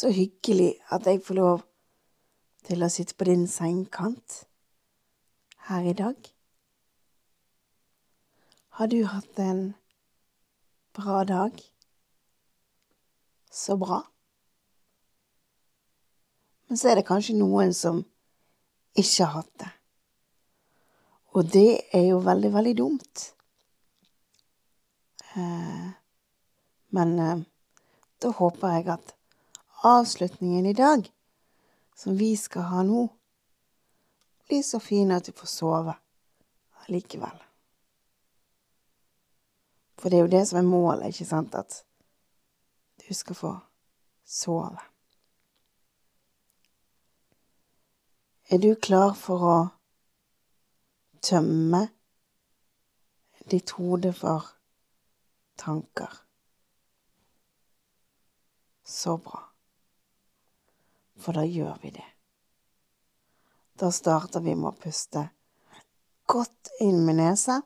Så hyggelig at jeg får lov til å sitte på din sengekant her i dag. Har du hatt en bra dag? Så bra. Men så er det kanskje noen som ikke har hatt det. Og det er jo veldig, veldig dumt. Eh, men eh, da håper jeg at avslutningen i dag, som vi skal ha nå, blir så fin at du får sove allikevel. For det er jo det som er målet, ikke sant, at du skal få sove. Er du klar for å tømme ditt hode for tanker? Så bra. For da gjør vi det. Da starter vi med å puste godt inn med nesa.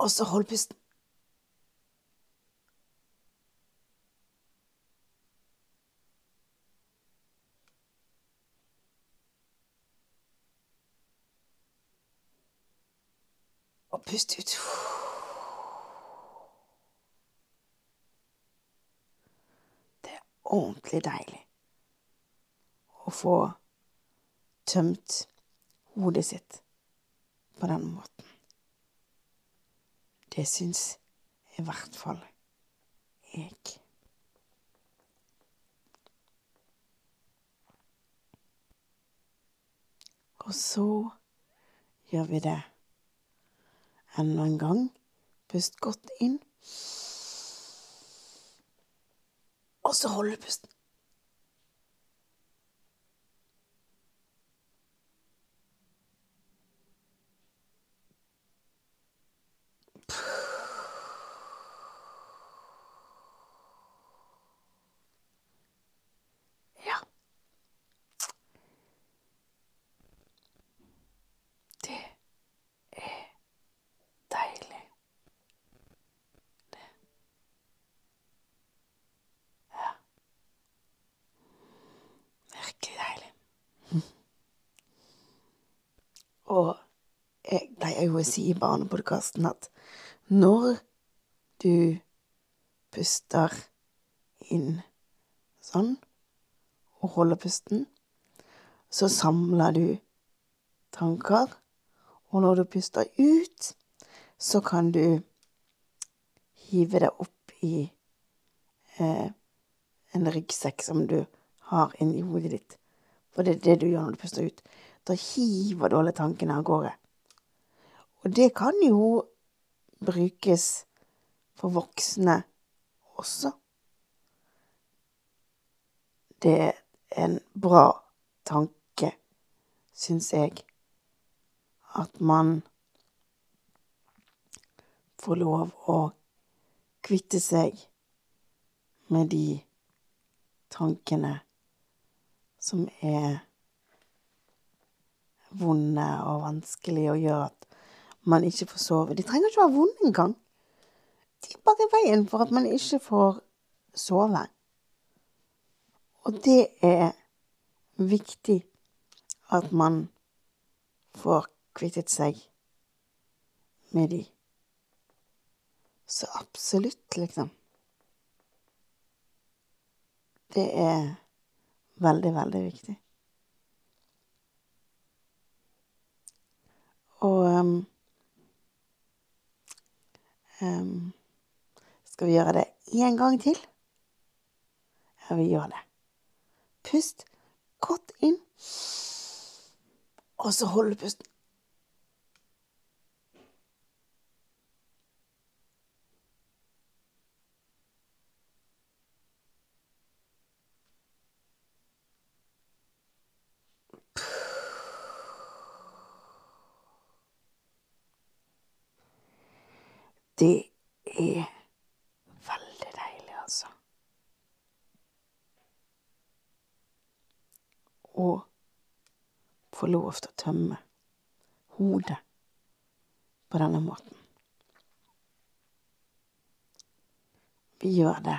Og så hold pusten. Og pust ut. Det er ordentlig deilig å få tømt hodet sitt på den måten. Det syns i hvert fall jeg. Og så gjør vi det enda en gang. Pust godt inn. Og så holder du pusten. Ja. Det er deilig. Det. Ja. Virkelig deilig. Og jeg jo si i barnepodkasten at når du puster inn sånn, og holder pusten, så samler du tanker. Og når du puster ut, så kan du hive det opp i eh, en ryggsekk som du har inni hodet ditt. For det er det du gjør når du puster ut. Da hiver du alle tankene av gårde. Og det kan jo brukes for voksne også. Det er en bra tanke, syns jeg, at man får lov å kvitte seg med de tankene som er vonde og vanskelige og gjør at man ikke får sove. De trenger ikke å ha vondt engang. De er bare i veien for at man ikke får sove. Og det er viktig at man får kvittet seg med de. Så absolutt, liksom. Det er veldig, veldig viktig. Og um, Skal vi gjøre det én gang til? Ja, vi gjør det. Pust godt inn, og så hold pusten. Det er veldig deilig, altså. Å få lov til å tømme hodet på denne måten. Vi gjør det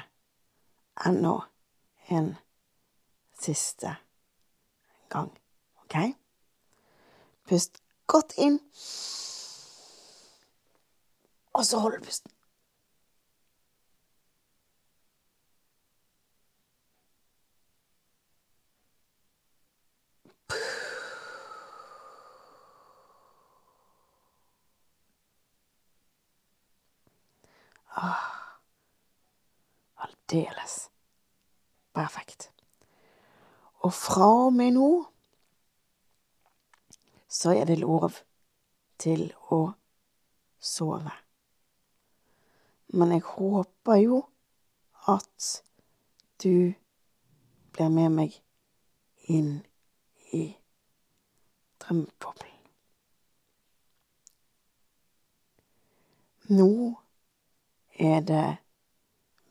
ennå en siste gang, OK? Pust godt inn. Og så hold pusten. Ah, aldeles perfekt. Og fra og med nå så er det lov til å sove. Men jeg håper jo at du blir med meg inn i drømmeboblen. Nå er det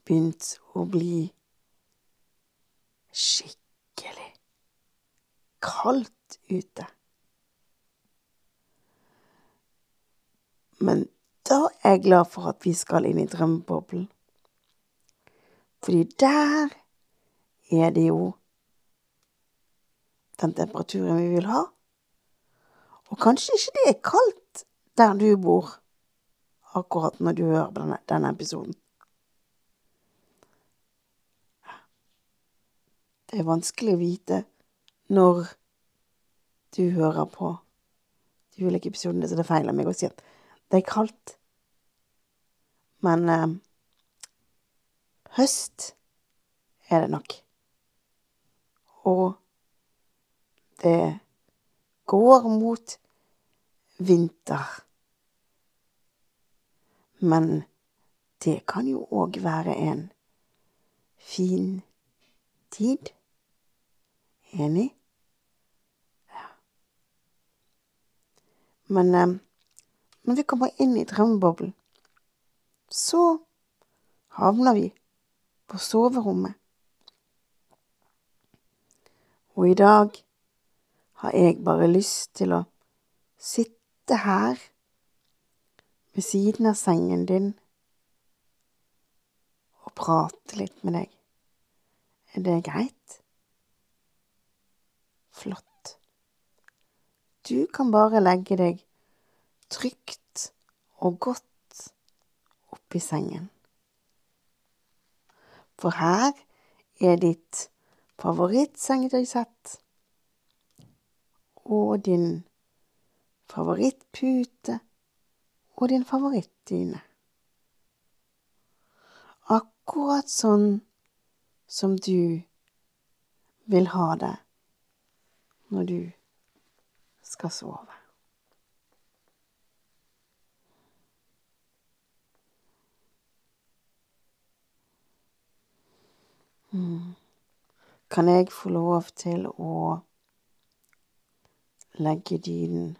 begynt å bli skikkelig kaldt ute. Men da er jeg glad for at vi skal inn i drømmeboblen. Fordi der er det jo den temperaturen vi vil ha. Og kanskje ikke det er kaldt der du bor akkurat når du hører denne, denne episoden. Det er vanskelig å vite når du hører på de ulike episodene, så det er feil av meg å si at det er kaldt. Men eh, høst er det nok. Og det går mot vinter. Men det kan jo òg være en fin tid. Enig? Ja. Men eh, når vi kommer inn i drømmeboblen, så havner vi på soverommet. Og i dag har jeg bare lyst til å sitte her ved siden av sengen din og prate litt med deg. Er det greit? Flott. Du kan bare legge deg trygt og godt oppi sengen. For her er ditt favorittsengetøysett og din favorittpute og din favorittdyne. Akkurat sånn som du vil ha det når du skal sove. Kan jeg få lov til å legge dynen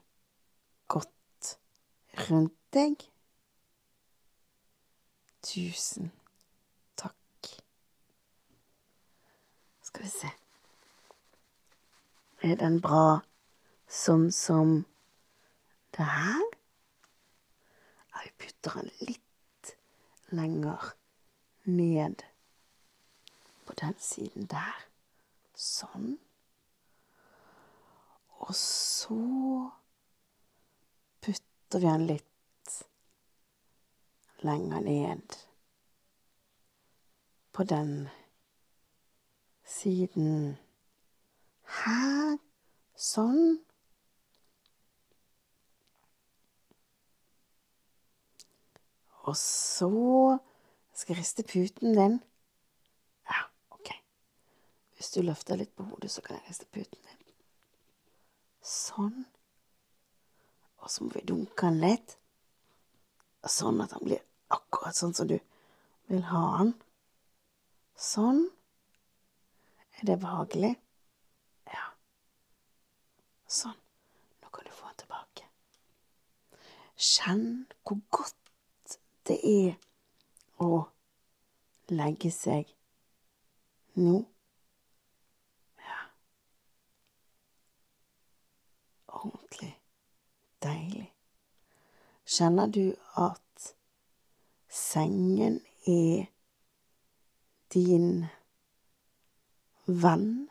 godt rundt deg? Tusen takk. Skal vi se Er den bra sånn som det her? Jeg putter den litt lenger ned på den siden der. Sånn. Og så putter vi den litt lenger ned på den siden her. Sånn. Og så skal jeg riste puten din. Hvis du løfter litt på hodet, så kan jeg reise puten din. Sånn. Og så må vi dunke den litt. Sånn at han blir akkurat sånn som du vil ha han. Sånn. Er det behagelig? Ja. Sånn. Nå kan du få han tilbake. Kjenn hvor godt det er å legge seg nå. Ja. Ordentlig deilig. Kjenner du at sengen er din venn?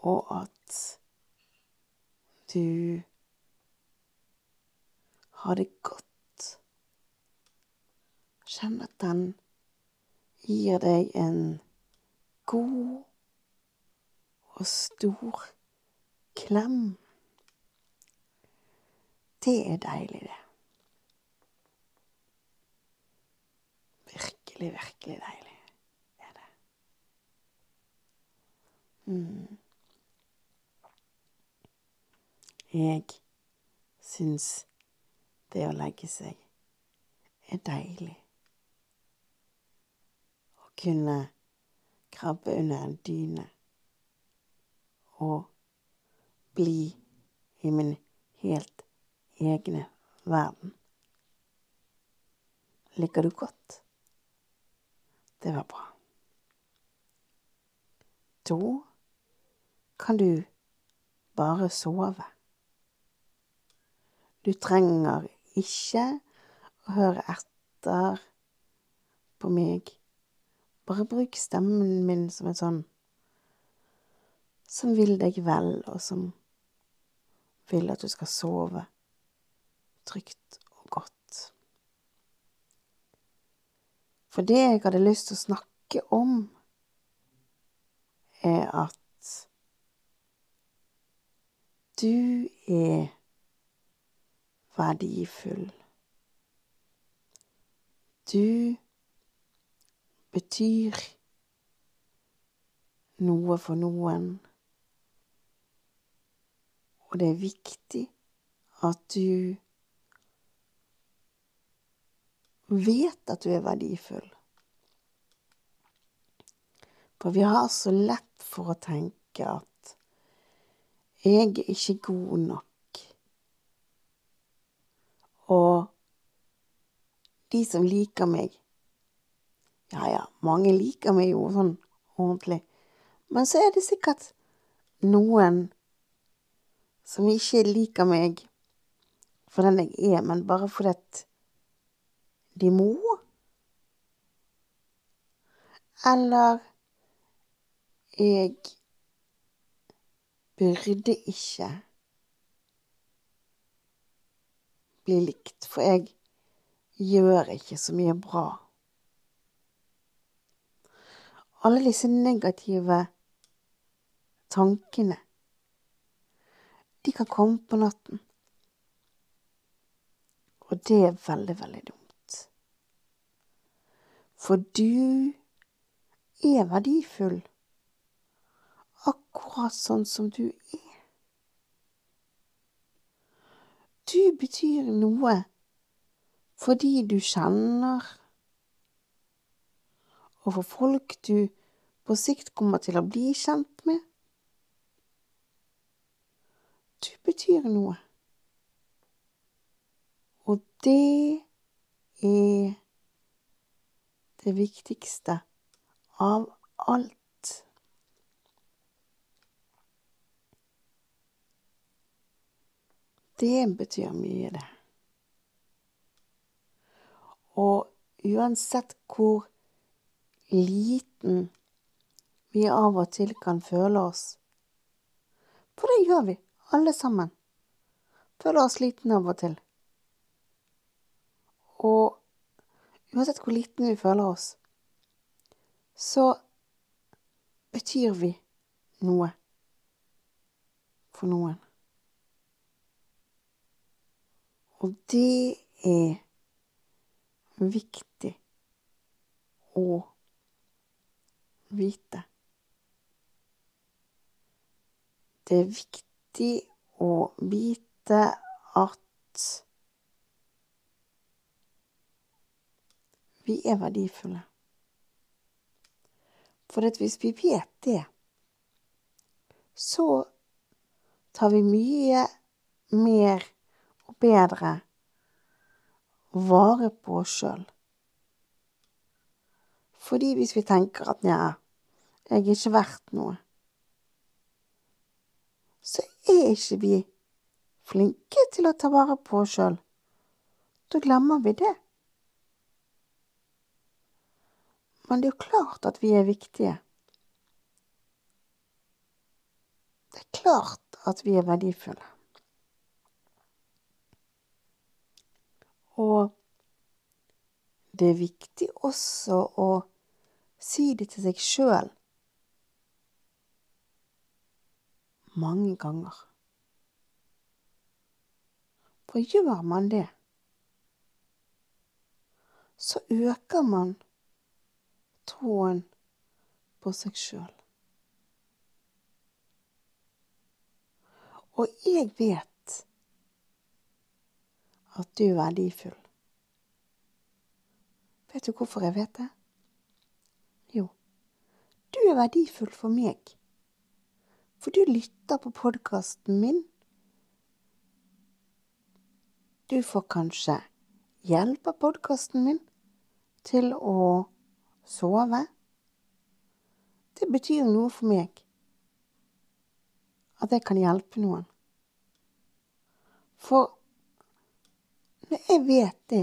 Og at du har det godt. Kjenn at den gir deg en god og stor klem. Det er deilig, det. Virkelig, virkelig deilig er det. Mm. Jeg syns det å legge seg er deilig. Å kunne krabbe under en dyne og bli i min helt egne verden. Liker du godt? Det var bra. Da kan du bare sove. Du trenger ikke å høre etter på meg. Bare bruk stemmen min som en sånn som vil deg vel, og som vil at du skal sove trygt og godt. For det jeg hadde lyst til å snakke om, er at du er verdifull. Du betyr noe for noen. Og det er viktig at du vet at du er verdifull. For vi har så lett for å tenke at jeg er ikke god nok. Og de som liker meg Ja ja, mange liker meg jo sånn ordentlig. Men så er det sikkert noen som ikke liker meg for den jeg er, men bare fordi at de må. Eller jeg burde ikke bli likt, for jeg gjør ikke så mye bra. Alle disse negative tankene, de kan komme på natten. Og det er veldig, veldig dumt. For du er verdifull akkurat sånn som du er. Du betyr noe fordi du kjenner, og for folk du på sikt kommer til å bli kjent med. Du betyr noe. Og det er det viktigste av alt. Det betyr mye, det. Og uansett hvor liten vi av og til kan føle oss, for det gjør vi, alle sammen, føler oss liten av og til. Og uansett hvor liten vi føler oss, så betyr vi noe for noen. Og det er viktig å vite. Det er viktig å vite at vi er verdifulle. For hvis vi vet det, så tar vi mye mer og bedre vare på oss sjøl. Fordi hvis vi tenker at nja, jeg er ikke verdt noe, så er ikke vi flinke til å ta vare på oss sjøl. Da glemmer vi det. Men det er jo klart at vi er viktige. Det er klart at vi er verdifulle. Og det er viktig også å si det til seg sjøl mange ganger. For gjør man det, så øker man troen på seg sjøl. Og jeg vet at du er verdifull. Vet du hvorfor jeg vet det? Jo, du er verdifull for meg. For du lytter på podkasten min. Du får kanskje hjelp av podkasten min til å sove. Det betyr noe for meg at jeg kan hjelpe noen. For når jeg vet det,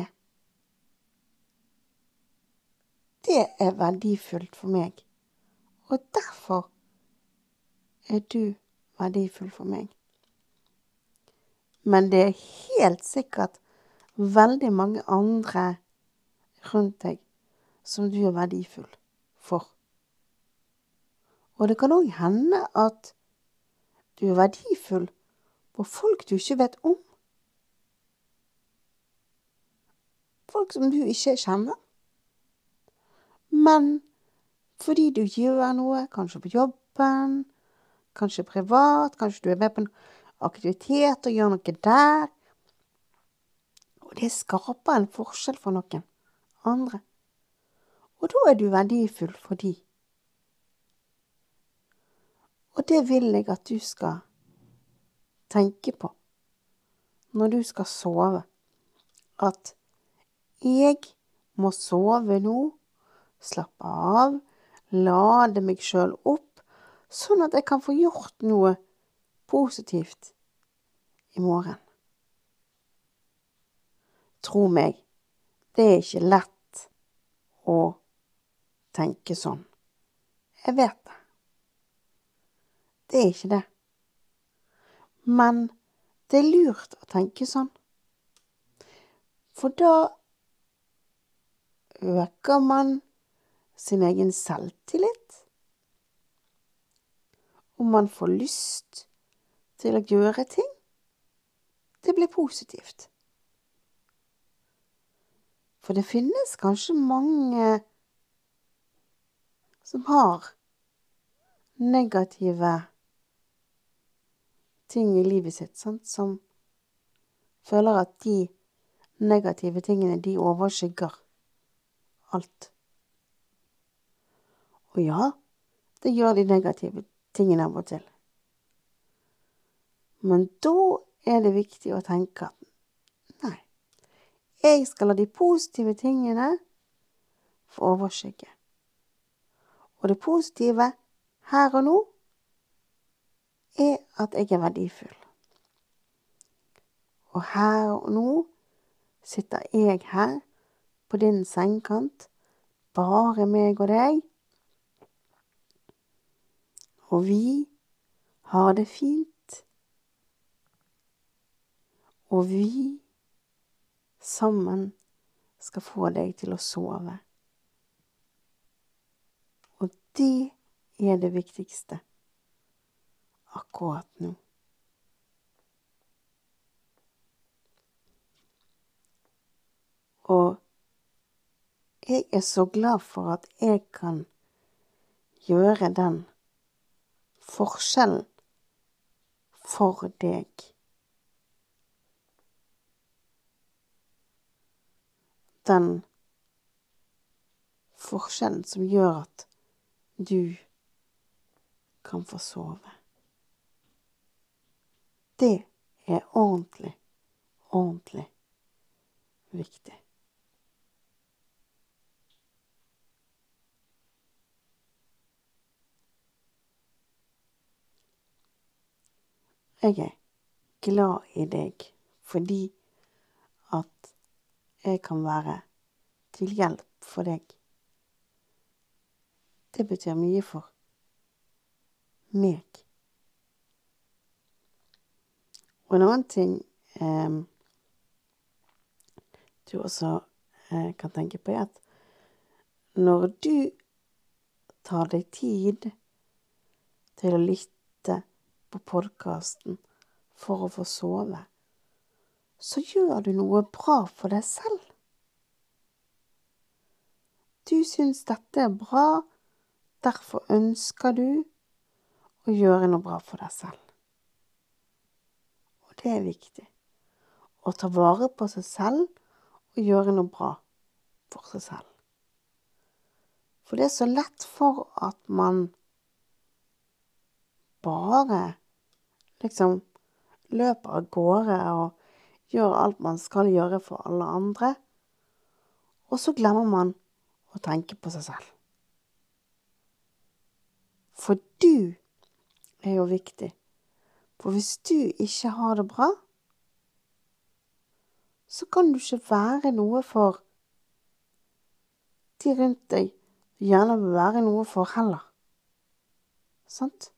det er verdifullt for meg. Og derfor er du verdifull for meg. Men det er helt sikkert veldig mange andre rundt deg som du er verdifull for. Og det kan òg hende at du er verdifull for folk du ikke vet om. Folk som du ikke kjenner. Men fordi du gjør noe, kanskje på jobben, kanskje privat, kanskje du er med på en aktivitet og gjør noe der. Og det skaper en forskjell for noen andre. Og da er du verdifull for de. Og det vil jeg at du skal tenke på når du skal sove. At jeg må sove nå, slappe av, lade meg sjøl opp, sånn at jeg kan få gjort noe positivt i morgen. Tro meg, det er ikke lett å tenke sånn. Jeg vet det. Det er ikke det. Men det er lurt å tenke sånn. For da øker man sin egen selvtillit. Og man får lyst til å gjøre ting. Det blir positivt. For det finnes kanskje mange som har negative ting i livet sitt, sant, som føler at de negative tingene, de overskygger alt. Og ja, det gjør de negative tingene av og til. Men da er det viktig å tenke at nei, jeg skal la de positive tingene få overskygge. Og det positive her og nå er at jeg er verdifull. Og her og nå sitter jeg her på din sengekant, bare meg og deg. Og vi har det fint. Og vi sammen skal få deg til å sove. Og Det er det viktigste akkurat nå. Og jeg er så glad for at jeg kan gjøre den forskjellen for deg. Den forskjellen som gjør at du kan få sove. Det er ordentlig, ordentlig viktig. Jeg er glad i deg fordi at jeg kan være til hjelp for deg. Det betyr mye for meg. Og en annen ting eh, du også eh, kan tenke på, er at når du tar deg tid til å lytte på podkasten for å få sove, så gjør du noe bra for deg selv. Du syns dette er bra, derfor ønsker du å gjøre noe bra for deg selv. Og det er viktig. Å ta vare på seg selv og gjøre noe bra for seg selv. For det er så lett for at man bare liksom løper av gårde og gjør alt man skal gjøre for alle andre, og så glemmer man å tenke på seg selv. For du er jo viktig. For hvis du ikke har det bra, så kan du ikke være noe for de rundt deg du gjerne vil være noe for heller. Sant?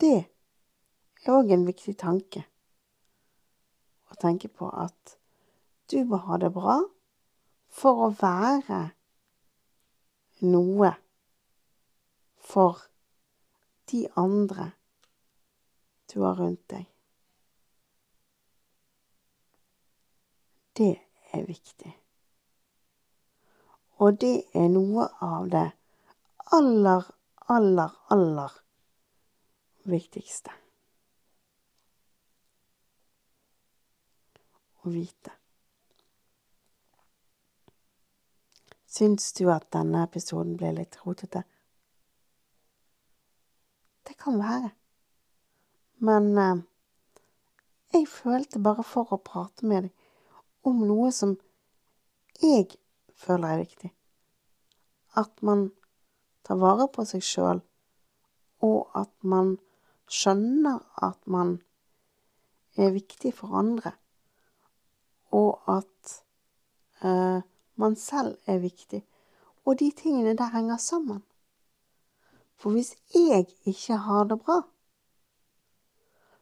Det òg en viktig tanke. Å tenke på at du må ha det bra for å være noe for de andre du har rundt deg. Det er viktig. Og det er noe av det aller, aller, aller viktigste å vite. Syns du at denne episoden ble litt rotete? Det kan være. Men eh, jeg følte bare for å prate med deg om noe som jeg føler er viktig. At man tar vare på seg sjøl, og at man skjønner at man er viktig for andre, og at eh, man selv er viktig. Og de tingene der henger sammen. For hvis jeg ikke har det bra,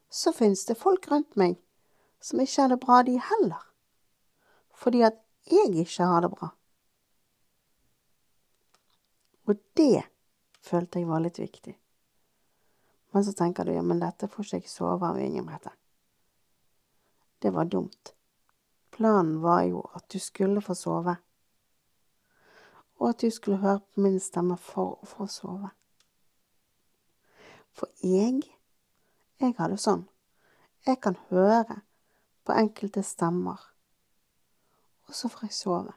så finnes det folk rundt meg som ikke har det bra, de heller fordi at jeg ikke har det bra. Og det følte jeg var litt viktig. Men så tenker du ja, men dette får ikke jeg sove av, Ingebrigte. Det var dumt. Planen var jo at du skulle få sove, og at du skulle høre på min stemme for å få sove. For jeg, jeg har det sånn, jeg kan høre på enkelte stemmer og så får jeg sove.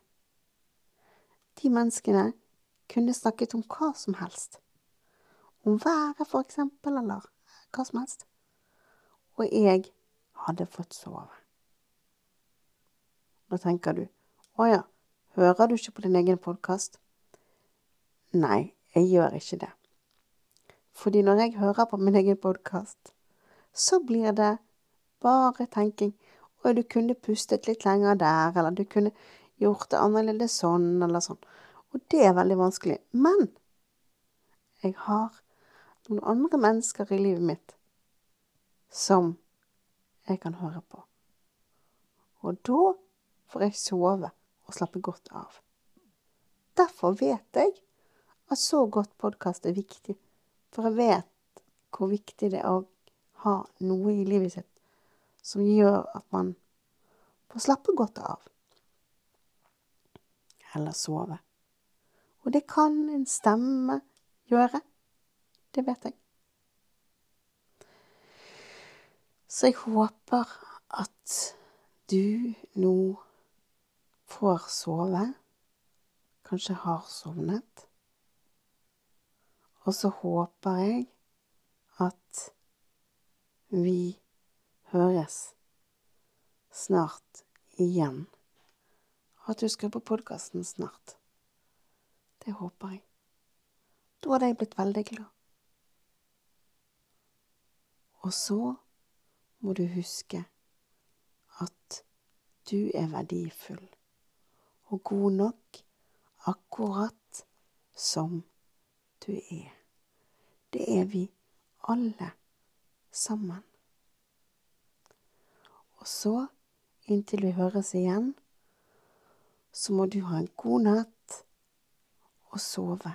De menneskene kunne snakket om hva som helst. Om været, for eksempel, eller hva som helst. Og jeg hadde fått sove. Da tenker du, å ja, hører du ikke på din egen podkast? Nei, jeg gjør ikke det. Fordi når jeg hører på min egen podkast, så blir det bare tenking og du kunne pustet litt lenger der, eller du kunne gjort det annerledes sånn, eller sånn. Og det er veldig vanskelig. Men jeg har noen andre mennesker i livet mitt som jeg kan høre på. Og da får jeg sove og slappe godt av. Derfor vet jeg at så godt podkast er viktig. For jeg vet hvor viktig det er å ha noe i livet sitt som gjør at man får slappe godt av. Eller sove. Og det kan en stemme gjøre. Det vet jeg. Så jeg håper at du nå får sove. Kanskje har sovnet. Og så håper jeg at vi høres snart igjen. At du skal på podkasten snart. Det håper jeg. Da hadde jeg blitt veldig glad. Og så må du huske at du er verdifull og god nok akkurat som du er. Det er vi alle sammen. Og så, inntil vi høres igjen, så må du ha en god natt og sove.